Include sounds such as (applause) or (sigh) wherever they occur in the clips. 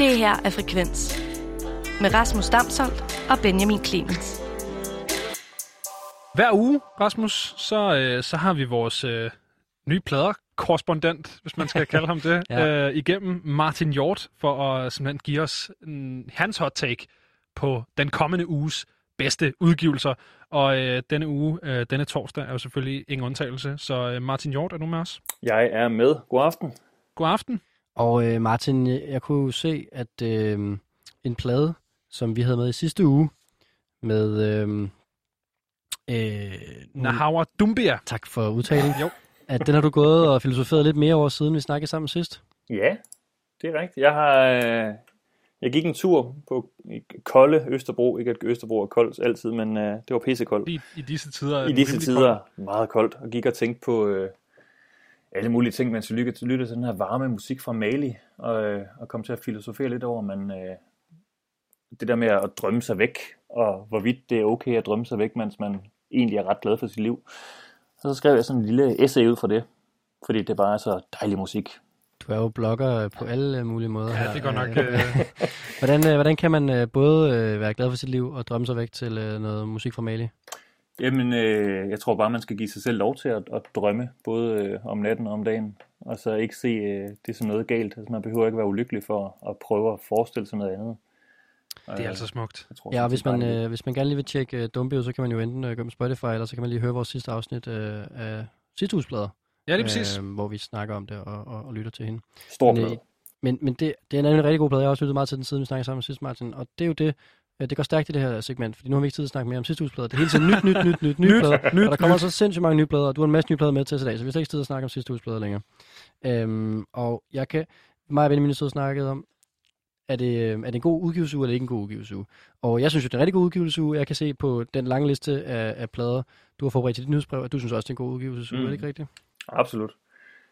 Det her er Frekvens med Rasmus Damsholdt og Benjamin Clemens. Hver uge, Rasmus, så, øh, så har vi vores øh, nye plader korrespondent, hvis man skal kalde ham det, (laughs) ja. øh, igennem Martin Hjort, for at simpelthen give os en, hans hot take på den kommende uges bedste udgivelser. Og øh, denne uge, øh, denne torsdag, er jo selvfølgelig ingen undtagelse. Så øh, Martin Hjort, er du med os? Jeg er med. God aften. God aften. Og øh, Martin, jeg kunne jo se, at øh, en plade, som vi havde med i sidste uge, med... Øh, øh, Nahawa Dumbia. Tak for udtalen. jo. At den har du gået og filosoferet lidt mere over, siden vi snakkede sammen sidst. Ja, det er rigtigt. Jeg har... Øh, jeg gik en tur på kolde Østerbro. Ikke at Østerbro er koldt altid, men øh, det var pissekoldt. I, I disse tider I disse tider koldt. meget koldt. Og gik og tænkte på øh, alle mulige ting, mens jeg lyttede, lyttede til den her varme musik fra Mali. Og, øh, og kom til at filosofere lidt over, men øh, det der med at drømme sig væk, og hvorvidt det er okay at drømme sig væk, mens man egentlig er ret glad for sit liv. Og så skrev jeg sådan en lille essay ud for det, fordi det bare er så dejlig musik. Du er jo blogger på alle mulige måder. Ja, det går nok. Øh... (laughs) hvordan, øh, hvordan kan man øh, både øh, være glad for sit liv og drømme sig væk til øh, noget musik fra Mali? Jamen, øh, jeg tror bare, man skal give sig selv lov til at, at drømme, både øh, om natten og om dagen, og så ikke se øh, det som noget galt. Altså, man behøver ikke være ulykkelig for at prøve at forestille sig noget andet. Det er altså smukt. Jeg tror, ja, og hvis man, øh, hvis man gerne lige vil tjekke uh, Dumbio, så kan man jo enten uh, gå på Spotify, eller så kan man lige høre vores sidste afsnit uh, af sidste ugesplader. Ja, det er præcis. Øh, hvor vi snakker om det og, og, og lytter til hende. Stor men, men, men det, det er en rigtig god plade. Jeg har også lyttet meget til den siden, vi snakkede sammen sidste, Martin. Og det er jo det, det går stærkt i det her segment, fordi nu har vi ikke tid til at snakke mere om sidste uges plader. Det er hele tiden nyt, nyt, nyt, nyt, nye plader. Nyt, og der kommer nyt. så sindssygt mange nye plader, og du har en masse nye plader med til i dag, så vi har ikke tid til at snakke om sidste uges plader længere. Øhm, og jeg kan, mig og Benjamin har snakket om, er det, øh, er det en god udgivelsuge, eller ikke en god udgivelsuge? Og jeg synes jo, det er en rigtig god udgivelsuge. Jeg kan se på den lange liste af, af plader, du har forberedt til dit nyhedsbrev, at du synes også, det er en god udgivelsesuge. Mm. Er det ikke rigtigt? Absolut.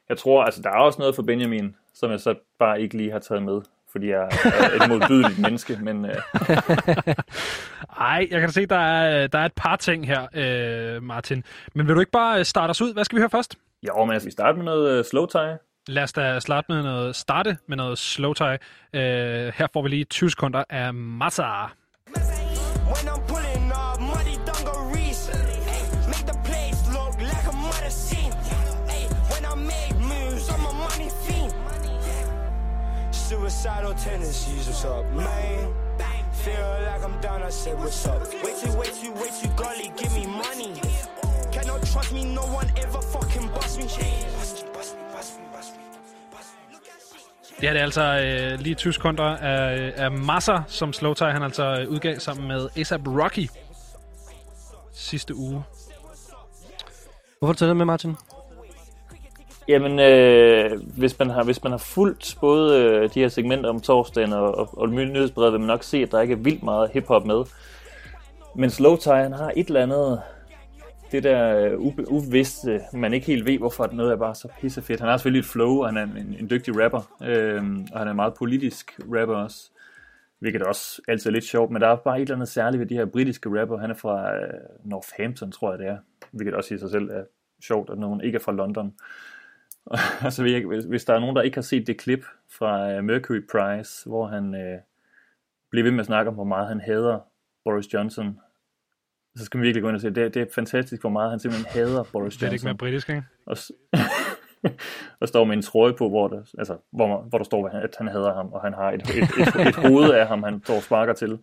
Jeg tror, altså der er også noget for Benjamin, som jeg så bare ikke lige har taget med, fordi jeg er et modbydeligt menneske, men... Uh... (laughs) Ej, jeg kan se, der er, der er et par ting her, uh, Martin. Men vil du ikke bare starte os ud? Hvad skal vi høre først? Jo, men altså, vi starter med noget uh, slow tie. Lad os da starte med noget, starte med noget slow tie. Uh, her får vi lige 20 sekunder af Massa. Suicidal tendencies, what's up, man? Feel like I'm down, I say, what's up? Way too, way too, way too golly, give me money. Cannot trust me, no one ever fucking bust me. Ja, det er altså øh, lige 20 sekunder af, af masser, som Slowtie han altså udgav sammen med ASAP Rocky sidste uge. Hvorfor har du taget det med, Martin? Jamen, øh, hvis, man har, hvis man har fulgt både øh, de her segmenter om torsdagen og, og, og nyhedsbrevet, vil man nok se, at der ikke er vildt meget hiphop med. Men Slowtie, han har et eller andet, det der øh, uh, uviste, man ikke helt ved, hvorfor noget er bare så pissefedt. Han har selvfølgelig et flow, og han er en, en dygtig rapper, øh, og han er en meget politisk rapper også, hvilket også altid er lidt sjovt, men der er bare et eller andet særligt ved de her britiske rapper. Han er fra øh, Northampton, tror jeg det er, hvilket også i sig selv er sjovt, at nogen ikke er fra London. (laughs) altså, hvis, hvis der er nogen, der ikke har set det klip fra uh, Mercury Prize, hvor han uh, bliver ved med at snakke om, hvor meget han hader Boris Johnson, så skal man virkelig gå ind og se, det, det er fantastisk, hvor meget han simpelthen hader Boris Johnson. Det er ikke mere britisk, ikke? Og, (laughs) og står med en trøje på, hvor der, altså, hvor, hvor der står, at han hader ham, og han har et, et, et, et hoved af ham, han står og sparker til.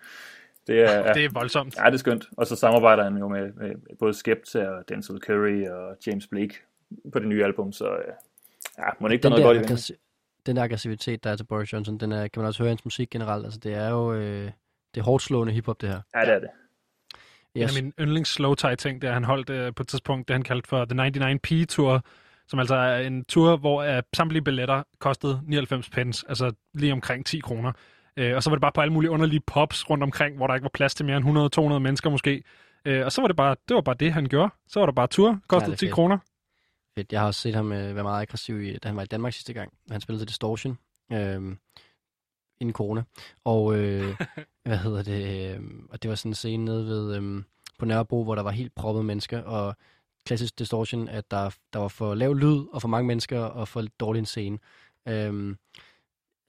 Det er, det er voldsomt. Ja, det er skønt. Og så samarbejder han jo med, med både Skepta og Denzel Curry og James Blake på det nye album, så ja, må det ikke der noget godt i det. Den der aggressivitet, der er til Boris Johnson, den er, kan man også høre i hans musik generelt. Altså, det er jo øh, det er hårdt slående hiphop, det her. Ja, det er det. Yes. En af mine yndlings slow tie ting, det er, han holdt øh, på et tidspunkt, det han kaldte for The 99p Tour, som altså er en tur, hvor øh, samtlige billetter kostede 99 pence, altså lige omkring 10 kroner. Øh, og så var det bare på alle mulige underlige pops rundt omkring, hvor der ikke var plads til mere end 100-200 mennesker måske. Øh, og så var det bare det, var bare det, han gjorde. Så var der bare tur, kostede ja, 10 fedt. kroner. Fedt. Jeg har også set ham øh, være meget aggressiv, i, da han var i Danmark sidste gang. Han spillede til Distortion. Øh, inden corona. Og øh, (laughs) hvad hedder det? Øh, og det var sådan en scene nede ved, øh, på Nørrebro, hvor der var helt proppet mennesker, og klassisk distortion, at der, der var for lav lyd, og for mange mennesker, og for dårlig en scene. Øh,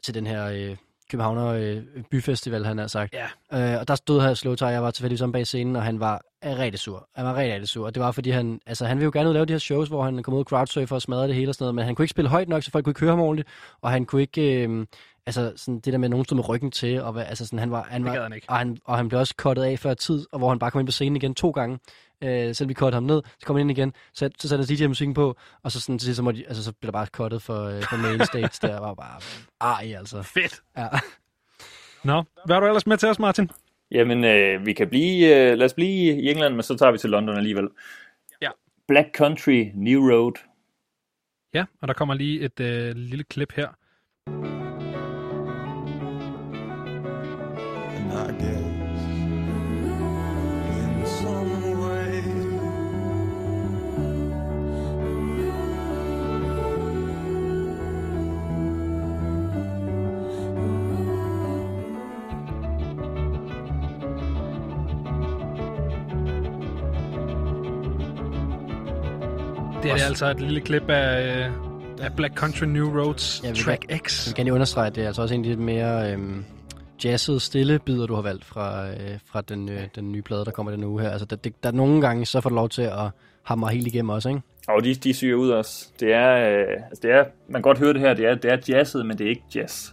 til den her øh, Københavner øh, byfestival, han har sagt. Ja. Øh, og der stod her Slowthai, jeg var tilfældigvis om bag scenen, og han var rigtig sur. Han var rigtig, rigtig sur. Og det var fordi, han, altså, han ville jo gerne ud lave de her shows, hvor han kom ud og crowdsurfer og smadrede det hele og sådan noget, men han kunne ikke spille højt nok, så folk kunne ikke høre ham ordentligt, og han kunne ikke, øh, altså sådan det der med, at nogen stod med ryggen til, og altså sådan, han var, han var, han ikke. og han, og han blev også cuttet af før tid, og hvor han bare kom ind på scenen igen to gange. Øh, selvom vi cuttede ham ned, så kom han ind igen, så, så satte han DJ-musikken på, og så, sådan, til sidst, så, måtte, de- altså, så blev der bare cuttet for, øh, for main stage, der var bare, ej altså. Fedt. Ja. Nå, hvad er du ellers med til os, Martin? Jamen, øh, vi kan blive, øh, lad os blive i England, men så tager vi til London alligevel. Ja. Black Country, New Road. Ja, og der kommer lige et øh, lille klip her. Det er altså et lille klip af, øh, af Black Country New Roads Jeg vil Track Jeg X. vil gerne lige understrege, at det er altså også en af de lidt mere øhm, jazzede, stille bidder, du har valgt fra, øh, fra den, øh, den nye plade, der kommer den uge her. Altså, der, det, der er nogle gange, så får du lov til at hamre helt igennem også, ikke? Og de, de syger ud også. Det er, øh, altså det er, man kan godt høre det her, det er, det er jazzet, men det er ikke jazz,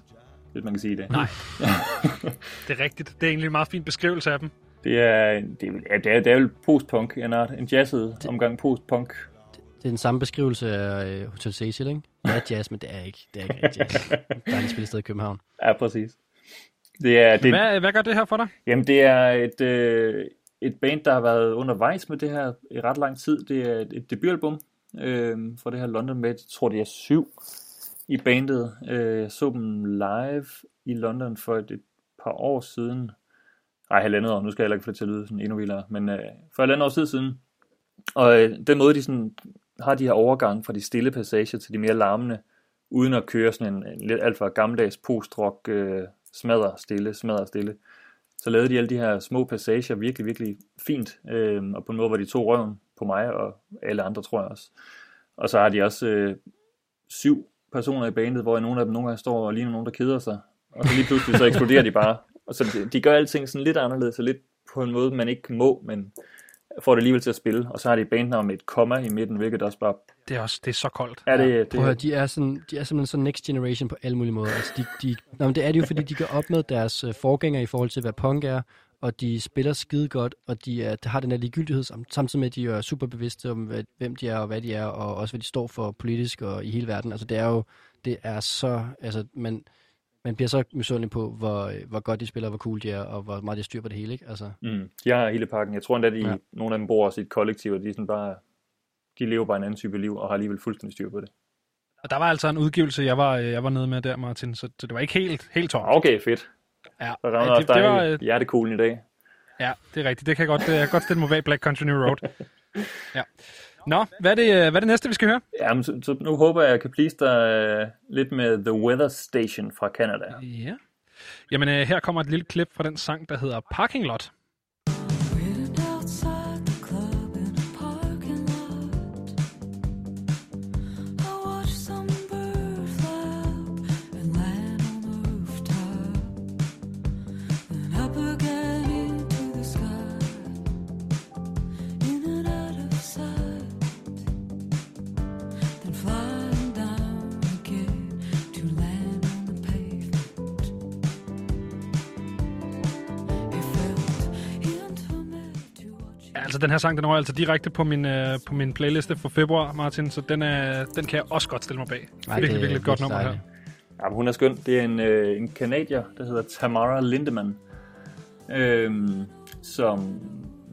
hvis man kan sige det. Nej. (laughs) Det er rigtigt. Det er egentlig en meget fin beskrivelse af dem. Det er, det er, ja, det er, det er vel post-punk, en, art, en jazzet omgang post-punk. Det er den samme beskrivelse af øh, Hotel Cecil, ikke? Det er jazz, men det er ikke, det er ikke jazz. (laughs) Der er en spillested i København. Ja, præcis. Det er, det, Hvad, hvad gør det her for dig? Jamen, det er et, øh, et band, der har været undervejs med det her i ret lang tid. Det er et, et debutalbum øh, fra det her London med, jeg tror det er syv i bandet. Øh, jeg så dem live i London for et, et par år siden. Nej, halvandet år. Nu skal jeg heller ikke få det til at lyde sådan endnu vildere. Men øh, for halvandet år siden. Og øh, den måde, de sådan, har de her overgang fra de stille passager til de mere larmende, uden at køre sådan en, en lidt alt for gammeldags post-rock øh, smadrer stille, smadrer stille så lavede de alle de her små passager virkelig, virkelig fint, øh, og på en måde, var de to røven på mig og alle andre, tror jeg også. Og så har de også øh, syv personer i bandet, hvor nogle af dem nogle gange står og ligner nogen, der keder sig, og så lige pludselig så eksploderer de bare. Og så de, de gør alting sådan lidt anderledes, og lidt på en måde, man ikke må, men får det alligevel til at spille. Og så har de et bandnavn med et komma i midten, hvilket også bare Det er også det er så koldt. er det, det Prøv at høre, de er, sådan, de er simpelthen så next generation på alle mulige måder. Altså, de, de, nå, men det er det jo, fordi de gør op med deres øh, forgænger i forhold til, hvad punk er, og de spiller skide godt, og de er, har den her ligegyldighed, sam- samtidig med, at de jo er super bevidste om, hvad, hvem de er, og hvad de er, og også hvad de står for politisk og i hele verden. Altså, det er jo, det er så, altså, man, man bliver så misundelig på, hvor, øh, hvor godt de spiller, hvor cool de er, og hvor meget de styr på det hele, ikke? Altså, Mm, de har hele pakken. Jeg tror endda, de, Ja. nogle af dem bor også i et kollektiv, og de er sådan bare, de lever bare en anden type liv, og har alligevel fuldstændig styr på det. Og der var altså en udgivelse, jeg var, øh, jeg var nede med der, Martin, så, så det var ikke helt, helt tomt. Okay, fedt. Ja, Så rammer ja, også det, det var, øh, hjertekuglen i dag. ja, det er rigtigt. Det kan jeg godt, jeg kan godt stille mig bag Black Country New Road. (laughs) Ja. Nå, hvad er, det, øh, hvad er det næste, vi skal høre? Jamen, så, så nu håber jeg, jeg kan please dig uh, lidt med The Weather Station fra Canada. Ja. Jamen, øh, her kommer et lille klip fra den sang, der hedder Parking Lot. Altså, den her sang, den røg altså direkte på min, øh, på min playliste for februar, Martin, så den, er, den kan jeg også godt stille mig bag. Ej, virkelig, det er virkelig et godt nummer her. Ja, men hun er skøn. Det er en, øh, en kanadier, der hedder Tamara Lindemann, øhm, som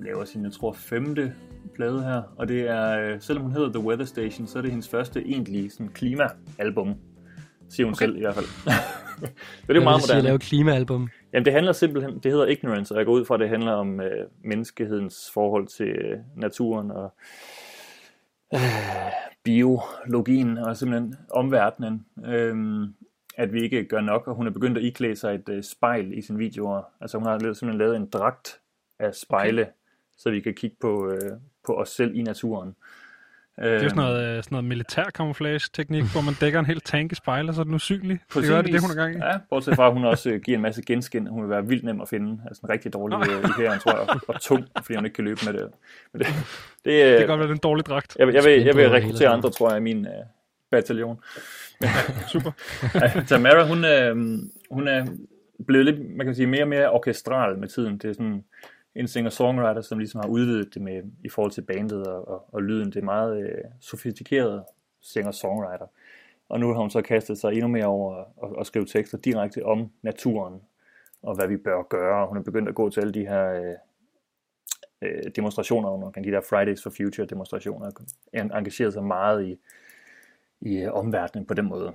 laver sin, jeg tror, femte plade her. Og det er, øh, selvom hun hedder The Weather Station, så er det hendes første egentlige sådan, klima-album. Siger hun okay. selv i hvert fald. (laughs) så det er jo Hvad meget vil det sige at moderne. lave klimaalbum? Jamen det handler simpelthen, det hedder Ignorance, og jeg går ud fra, at det handler om øh, menneskehedens forhold til øh, naturen og øh, biologien og simpelthen omverdenen. Øh, at vi ikke gør nok, og hun er begyndt at iklæde sig et øh, spejl i sine videoer. Altså hun har simpelthen lavet en dragt af spejle, okay. så vi kan kigge på, øh, på os selv i naturen. Det er jo sådan noget, øh, sådan noget militær camouflage-teknik, hvor man dækker en hel tank i spejl, og så er den usynlig. Det gør det, det hun er gang i. Ja, bortset fra, at hun også øh, giver en masse genskin. Hun vil være vildt nem at finde. Altså en rigtig dårlig øh, i hæren, tror jeg, og, og tung, fordi hun ikke kan løbe med det. Men det, det, Det kan godt være, en dårlig dragt. jeg, vil- jeg, vil, jeg vil rekruttere andre, tror jeg, i min øh, bataljon. (laughs) Super. Ja, Tamara, hun, øh, hun er blevet lidt, man kan sige, mere og mere orkestral med tiden. Det er sådan en singer-songwriter, som ligesom har udvidet det med, i forhold til bandet og, og, og lyden. Det er meget øh, sofistikeret singer-songwriter. Og nu har hun så kastet sig endnu mere over at, at skrive tekster direkte om naturen og hvad vi bør gøre. Hun er begyndt at gå til alle de her øh, øh, demonstrationer, man kan de der Fridays for Future demonstrationer, en- engageret sig meget i, i øh, omverdenen på den måde.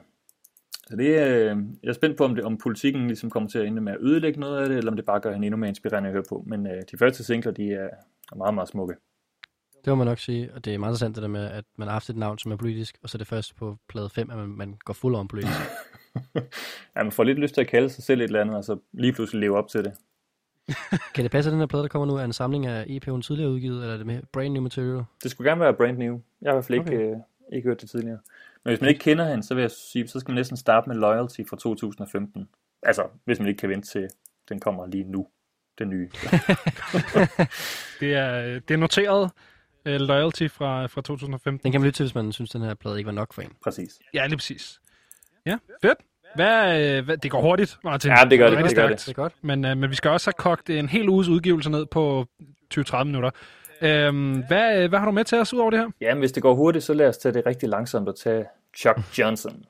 Så det, øh, jeg er spændt på, om, det, om politikken ligesom kommer til at ende med at ødelægge noget af det, eller om det bare gør hende endnu mere inspirerende at høre på. Men øh, de første singler, de er er meget, meget smukke. Det må man nok sige, og det er meget interessant det der med, at man har haft et navn, som er politisk, og så er det først på plade 5, at man, man går fuld om politisk. (laughs) Ja, man får lidt lyst til at kalde sig selv et eller andet, og så lige pludselig leve op til det. (laughs) kan det passe, at den her plade, der kommer nu, er en samling af EP'en tidligere udgivet, eller er det med brand new material? Det skulle gerne være brand new. Jeg har i hvert fald ikke, Okay. okay. øh, ikke hørt det tidligere. Men hvis man ikke kender hende, så vil jeg sige, så skal man næsten starte med Loyalty fra 2015. Altså, hvis man ikke kan vente til, den kommer lige nu. Den nye. (laughs) Det er, øh, det er noteret uh, Loyalty fra, fra 2015. Den kan man lytte til, hvis man synes, den her plade ikke var nok for en. Præcis. Ja, lige præcis. Ja, fedt. Hvad, øh, hvad, det går hurtigt, Martin. Ja, det gør det, rigtig det gør det. Det godt. Men, øh, men vi skal også have kogt en hel uges udgivelse ned på 20-30 minutter. Øhm, hvad, øh, hvad har du med til os ud over det her? Ja, men hvis det går hurtigt, så lad os tage det rigtig langsomt og tage Chuck Johnson.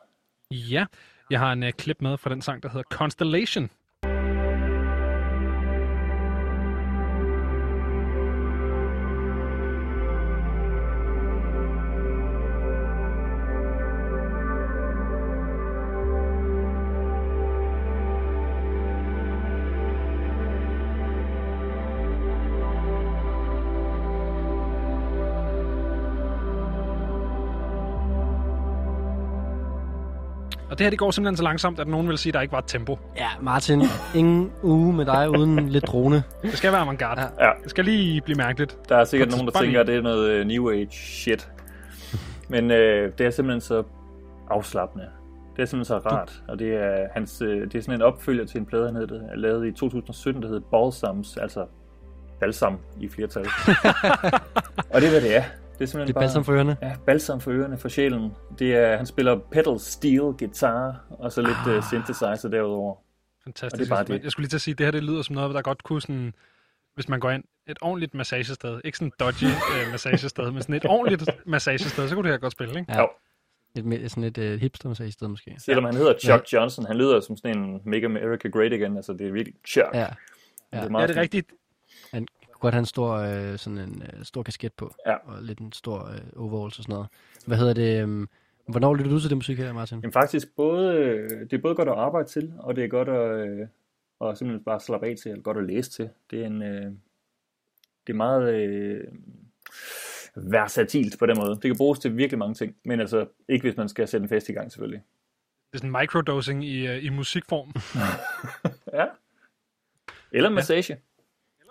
Ja, jeg har en øh, klip med fra den sang, der hedder Constellation. Og det her, det går simpelthen så langsomt, at nogen vil sige, at der ikke var et tempo. Ja, Martin, ingen uge med dig uden lidt drone. Det skal være avantgarde. Ja. Ja, Det skal lige blive mærkeligt. der er sikkert nogen, der tænker, at det er noget øh, New Age shit. Men øh, det er simpelthen så afslappende. Det er simpelthen så rart. Og det er, hans, øh, det er sådan en opfølger til en plade, han havde lavet i 2017, der hedder Balsams, altså balsam i flertal. (laughs) og det er, hvad det er. Det er simpelthen Det er bare... balsam for ørerne. Ja, balsam for ørerne, for sjælen. Det er, han spiller pedal steel guitar, og så lidt ah. uh, synthesizer derudover. Fantastisk. Og det er bare det. Jeg skulle lige til at sige, at det her det lyder som noget, der godt kunne sådan, hvis man går ind et ordentligt massagested, ikke sådan dodgy (laughs) øh, massagested, men sådan et ordentligt massagested, så kunne det her godt spille, ikke? Ja. Jo. Et, mere- sådan et uh, hipster i stedet måske. Selvom han hedder Chuck Johnson, han lyder som sådan en Make America Great Again, altså det er virkelig Chuck. Ja. Det Ja. er Ja, meget det er rigtigt. Godt have en stor, øh, sådan en øh, stor kasket på. Ja. Og lidt en stor øh, overalls og sådan noget. Hvad hedder det? Um, hvornår lytter du til det musik her, Martin? Jamen faktisk, både, øh, det er både godt at arbejde til, og det er godt at, øh, at simpelthen bare slappe af til, eller godt at læse til. Det er en, øh, det er meget øh, versatilt på den måde. Det kan bruges til virkelig mange ting, men altså ikke hvis man skal sætte en fest i gang selvfølgelig. Det er sådan microdosing i, øh, i musikform. (laughs) Ja. Eller massage.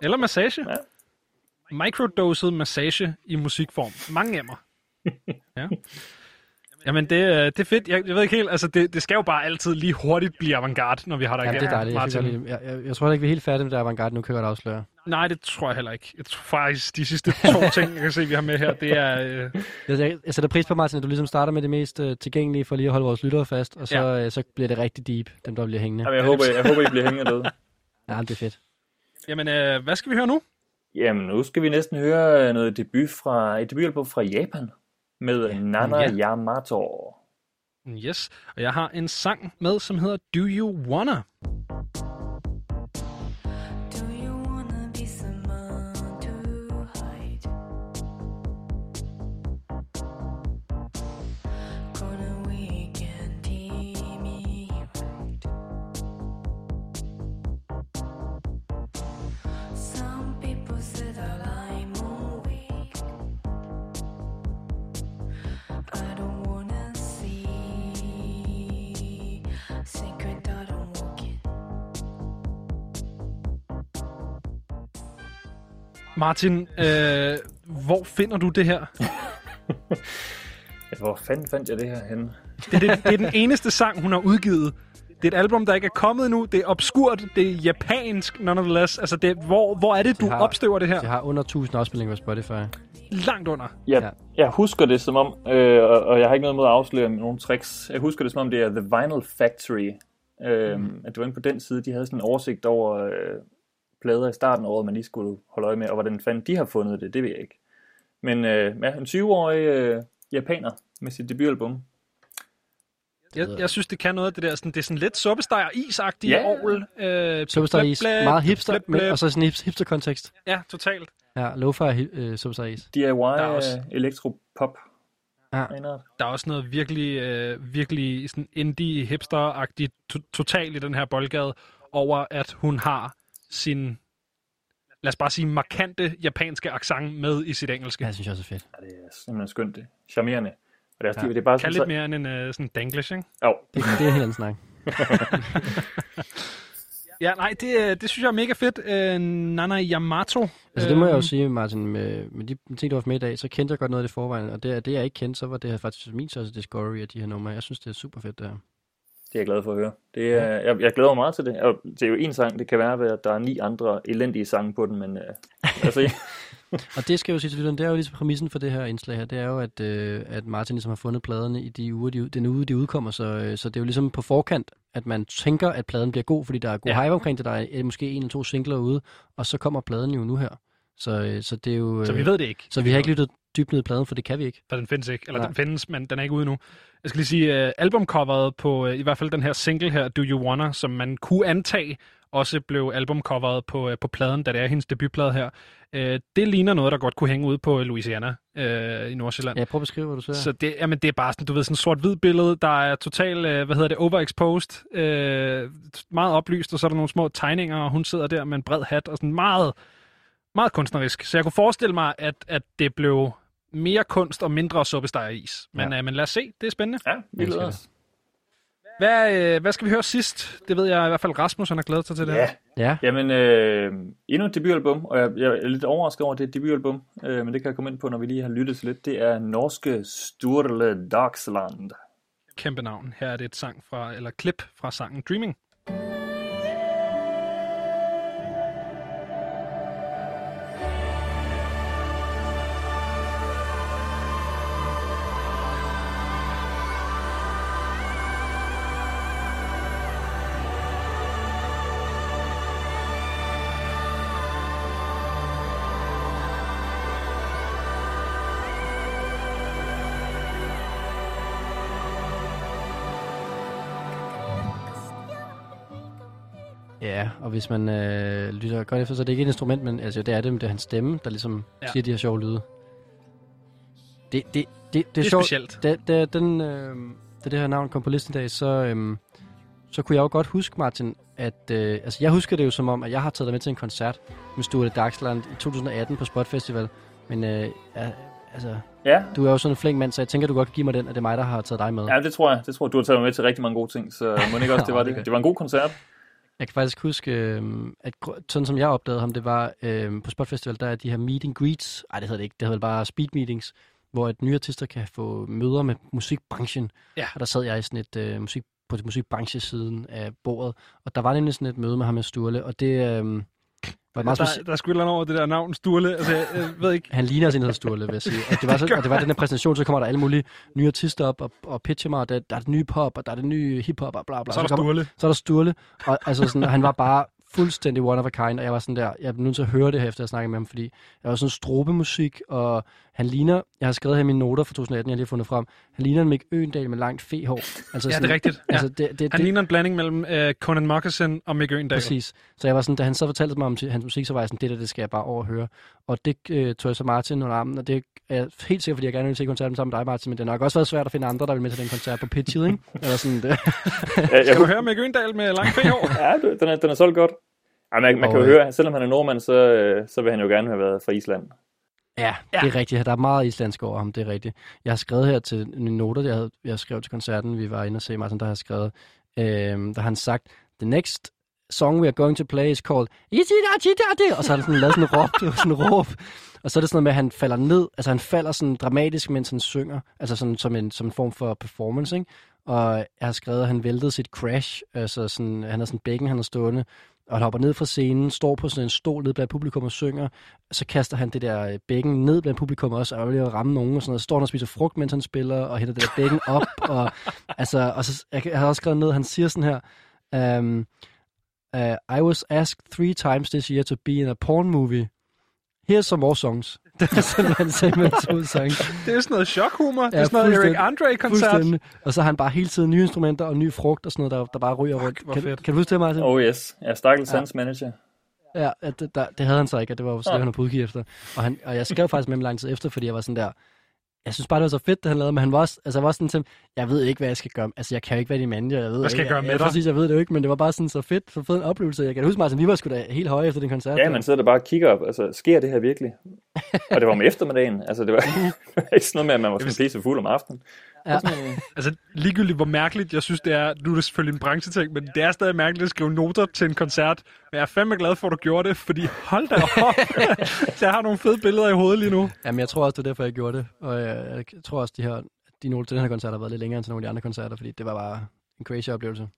Eller massage. Ja. Microdoset massage i musikform. Mange af (laughs) mig. Ja. Jamen, det, øh, det er fedt. Jeg, jeg ved ikke helt, altså det, det skal jo bare altid lige hurtigt blive avantgarde, når vi har dig Ja, det er dejligt. Jeg, Martin. det. jeg, jeg, jeg tror ikke, vi er helt færdige med det avantgarde. Nu kan jeg godt afsløre. Nej, det tror jeg heller ikke. Jeg tror faktisk, de sidste to (laughs) ting, jeg kan se, vi har med her, det er... Øh, Jeg, jeg, jeg sætter pris på, Martin, at du ligesom starter med det mest uh, tilgængelige for lige at holde vores lyttere fast, og så, Ja. uh, så bliver det rigtig deep, dem der bliver hængende. Jamen, jeg, håber, jeg håber, I bliver hængende derude. Ja, det er fedt. Jamen, øh, hvad skal vi høre nu? Jamen, nu skal vi næsten høre noget debut fra, et debutalbum fra Japan med Nana Ja. Yamato. Yes, og jeg har en sang med, som hedder Do You Wanna? Martin, øh, hvor finder du det her? Hvor fanden fandt jeg det her henne? Det, det, det er den eneste sang, hun har udgivet. Det er et album, der ikke er kommet endnu. Det er obskurt. Det er japansk, nonetheless. Altså, det, hvor, hvor er det, du har- opstøver det her? Jeg har under 1000 afspilninger på Spotify. Langt under. Jeg, Ja. jeg husker det som om, øh, og, og jeg har ikke noget mod at afsløre med nogle tricks, jeg husker det som om, det er The Vinyl Factory. Øh, mm. At det var inde på den side, de havde sådan en oversigt over øh, plader i starten af året, man lige skulle holde øje med, og hvordan fanden de har fundet det, det ved jeg ikke. Men øh, ja, en 20-årig øh, japaner med sit debutalbum. Jeg, jeg synes, det kan noget af det der. Sådan, det er sådan lidt suppesteg og isagtige Ja. orgel. Øh, Is. Meget hipster, blip, men, blip. og så sådan en hip- hipster-kontekst. Ja, totalt. Ja, lo-fi uh, Superstar Is. DIY er også- øh, elektropop. Ja. Der er også noget virkelig, øh, virkelig sådan indie hipster-agtigt to- totalt i den her boldgade over, at hun har sin, lad os bare sige, markante japanske accent med i sit engelske. Ja, det synes jeg også er fedt. Ja, det er simpelthen skønt det. Charmerende. Og det er, Ja. ja. det er bare Kan sådan, lidt mere end en øh, sådan danglish, ikke? Jo, Det, det er helt anden snak. (laughs) Ja, nej, det, øh, det synes jeg er mega fedt. Øh, Nana Yamato. Altså det må jeg jo Øhm, sige, Martin, med, med de ting, du har haft med i dag, så kendte jeg godt noget af det forvejen, og det, det jeg ikke kendte, så var det her faktisk min største discovery af de her numre. Jeg synes, det er super fedt, det her. Det er jeg glad for at høre. Det er, jeg, jeg glæder mig meget til det. Og det er jo en sang, det kan være, at der er ni andre elendige sange på den, men øh, altså, (laughs) Og det skal jeg jo sige til lytteren, det er jo ligesom præmissen for det her indslag her, det er jo, at, øh, at Martin ligesom har fundet pladerne i de uger, de, den uge, de udkommer, så, øh, så det er jo ligesom på forkant, at man tænker, at pladen bliver god, fordi der er god Ja. ja. hype omkring det, der er øh, måske en eller to singler ude, og så kommer pladen jo nu her. Så, øh, så det er jo... Øh, Så vi ved det ikke. så vi har ikke lyttet dybt ned i pladen, for det kan vi ikke. For den findes ikke. Eller Nej. den findes, men den er ikke ude nu. Jeg skal lige sige, uh, albumcoveret på uh, i hvert fald den her single her, Do You Wanna, som man kunne antage, også blev albumcoveret på, uh, på pladen, da det er hendes debutplade her. Uh, det ligner noget, der godt kunne hænge ude på Louisiana uh, i Nordsjælland. Ja, prøv at beskrive, hvad du ser. Så det, jamen, det er bare sådan, du ved, sådan et sort-hvid billede, der er totalt, øh, hvad hedder det, overexposed, øh, meget oplyst, og så er der nogle små tegninger, og hun sidder der med en bred hat, og sådan meget, meget kunstnerisk. Så jeg kunne forestille mig, at, at det blev mere kunst og mindre suppesteg og is. Men, ja. øh, men lad os se, det er spændende. ja, vi glæder os. Hvad, øh, hvad skal vi høre sidst? Det ved jeg i hvert fald, Rasmus han har glædet sig til det Ja, her. Ja, jamen øh, endnu et debutalbum, og jeg, jeg er lidt overrasket over, at det er et debutalbum, øh, men det kan jeg komme ind på, når vi lige har lyttet til lidt. Det er norske Sturle Dagsland. Kæmpe navn. Her er det et sang fra, eller klip fra sangen Dreaming. Ja, og hvis man øh, lytter godt efter, så er det ikke et instrument, men altså, det er det, men det er hans stemme, der ligesom Ja. siger de her sjove lyde. Det, det, det, det, det, Det er sjovt. specielt. Da, da, den, øh, da det her navn kom på listen i dag, så, øh, så kunne jeg jo godt huske, Martin, at øh, altså, jeg husker det jo som om, at jeg har taget dig med til en koncert med Sture Dagsland i 2018 på Spot Festival. Men øh, ja, altså, Ja, du er jo sådan en flink mand, så jeg tænker, du godt kan give mig den, at det er mig, der har taget dig med. ja, det tror jeg. Det tror jeg, du har taget mig med til rigtig mange gode ting, så må ikke også, (laughs) det var det Det var en god koncert. Jeg kan faktisk huske, øh, at sådan som jeg opdagede ham, det var øh, på Spot Festival, der er de her meet and greets. Ej, det hedder det ikke. Det hedder vel bare speed meetings, hvor et nye artister kan få møder med musikbranchen. Ja. Og der sad jeg i sådan et øh, musik, på musikbranchesiden af bordet, og der var nemlig sådan et møde med ham med Sturle, og det øh, Der, specielt. der er sgu et over det der navn, Sturle. Altså, jeg, jeg ved ikke. Han ligner sin hedder Sturle, vil jeg sige. Og det, var så, og det var den her præsentation, så kommer der alle mulige nye artister op og, og pitcher mig, og der, der er det nye pop, og der er det nye hiphop, og bla bla. Så er der kommer, Sturle. så er der Sturle, og altså sådan, han var bare fuldstændig one of a kind, og jeg var sådan der, jeg er nødt til at høre det her, efter jeg snakkede med ham, fordi jeg var sådan strobemusik, og han ligner, jeg har skrevet her i mine noter fra 2018, jeg har lige fundet frem, han ligner en Mick Øgendal med langt fehår. Altså Ja, det er rigtigt. Ja. Altså, det, det, Han det, ligner en blanding mellem øh, Conan Moccasin og Mick Øgendal. Præcis. Så jeg var sådan, da han så fortalte mig om hans musik, så var jeg sådan, det der, det skal jeg bare overhøre. Og det øh, tog jeg så Martin under armen, og det er helt sikkert, fordi jeg gerne vil se koncerten sammen med dig, Martin, men det har nok også været svært at finde andre, der vil med til den koncert på pitchet, ikke? (laughs) Eller sådan, det. Jeg, jeg, Skal du høre Mick Øgendal med lang hår? (laughs) Ja, det- den er, den er solgt godt. Ja, man, man kan jo høre, selvom han er nordmand, så, øh, så vil han jo gerne have været fra Island. Ja, ja, det er rigtigt. Der er meget islandsk over ham, det er rigtigt. Jeg har skrevet her til mine noter, jeg, havde, jeg skrev til koncerten, vi var inde og se Martin, der har skrevet, øh, der har han sagt, The next song we are going to play is called Ichidachidate, og så har han sådan lavet sådan en råb, sådan en råb. Og så er det sådan noget med, at han falder ned, altså han falder sådan dramatisk, mens han synger, altså sådan som en, som en form for performance, ikke? Og jeg har skrevet, at han væltede sit crash, altså sådan, han har sådan bækken, han er stående, og han hopper ned fra scenen, står på sådan en stol ned blandt publikum og synger, så kaster han det der øh, bækken ned blandt publikum også, og er ved at ramme nogen og sådan noget. Så står han og spiser frugt, mens han spiller, og hælder det der bækken (laughs) op, og, altså, og så, jeg, jeg har også skrevet ned, han siger sådan her, um, uh, I was asked three times this year to be in a porn movie. Here's some more songs. (laughs) Det er sådan, han med to sange. Det er sådan noget chokhumor. Ja, det er sådan noget Eric. Andre-koncert. Og så har han bare hele tiden nye instrumenter og ny frugt og sådan noget, der, der bare ryger rundt. Kan, kan du huske det, Martin? Oh yes. Ja, stakkels Ja. hans manager. Ja, at det, der, det havde han så ikke, og det var jo det, han var på udkig efter. Og, han, og jeg skrev faktisk med ham lang tid efter, fordi jeg var sådan der, jeg synes bare, det var så fedt, det han lavede, men han var også, altså, jeg var sådan til, jeg ved ikke, hvad jeg skal gøre. Altså, jeg kan jo ikke være din manager, jeg ved Hvad skal ikke, jeg gøre med jeg, dig? Præcis, jeg ved det jo ikke, men det var bare sådan så fedt, så fed en oplevelse. Jeg kan huske, Martin, vi var sgu da helt høje efter den koncert. Ja, man sidder der bare og kigger op. Altså, sker det her virkelig? (laughs) og det var om eftermiddagen. Altså, det var, (laughs) det var ikke sådan noget med, at man var sådan pisse fuld om aftenen. Ja. Altså, ligegyldigt hvor mærkeligt, jeg synes, det er, nu er det selvfølgelig en brancheting, men det er stadig mærkeligt at skrive noter til en koncert. Men jeg er fandme glad for, at du gjorde det, fordi hold da op. (laughs) jeg har nogle fede billeder i hovedet lige nu. Jamen, jeg tror også, det er derfor, jeg gjorde det. Og jeg, jeg tror også, de her, de noter til den her koncert har været lidt længere end til nogle af de andre koncerter, fordi det var bare en crazy oplevelse.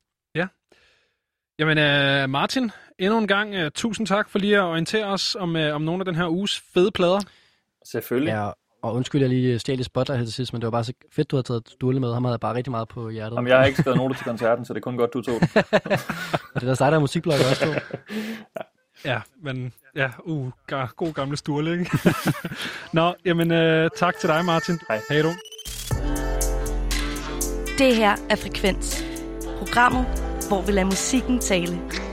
Jamen, uh, Martin, endnu en gang uh, tusind tak for lige at orientere os om, uh, om nogle af den her uges fede plader. Selvfølgelig. Ja, og undskyld, jeg lige stjal i spotlight her til sidst, men det var bare så fedt, du har taget Dulle med. Ham havde jeg bare rigtig meget på hjertet. Jamen, jeg har ikke skrevet noter til koncerten, så det er kun godt, du tog det. (laughs) Og det er der dig, der er musikblogger også to. Ja, men ja, uh, god gamle Sturle, ikke? (laughs) Nå, jamen uh, tak til dig, Martin. Hej. Hej du. Det her er Frekvens. Programmet, hvor vi lader musikken tale.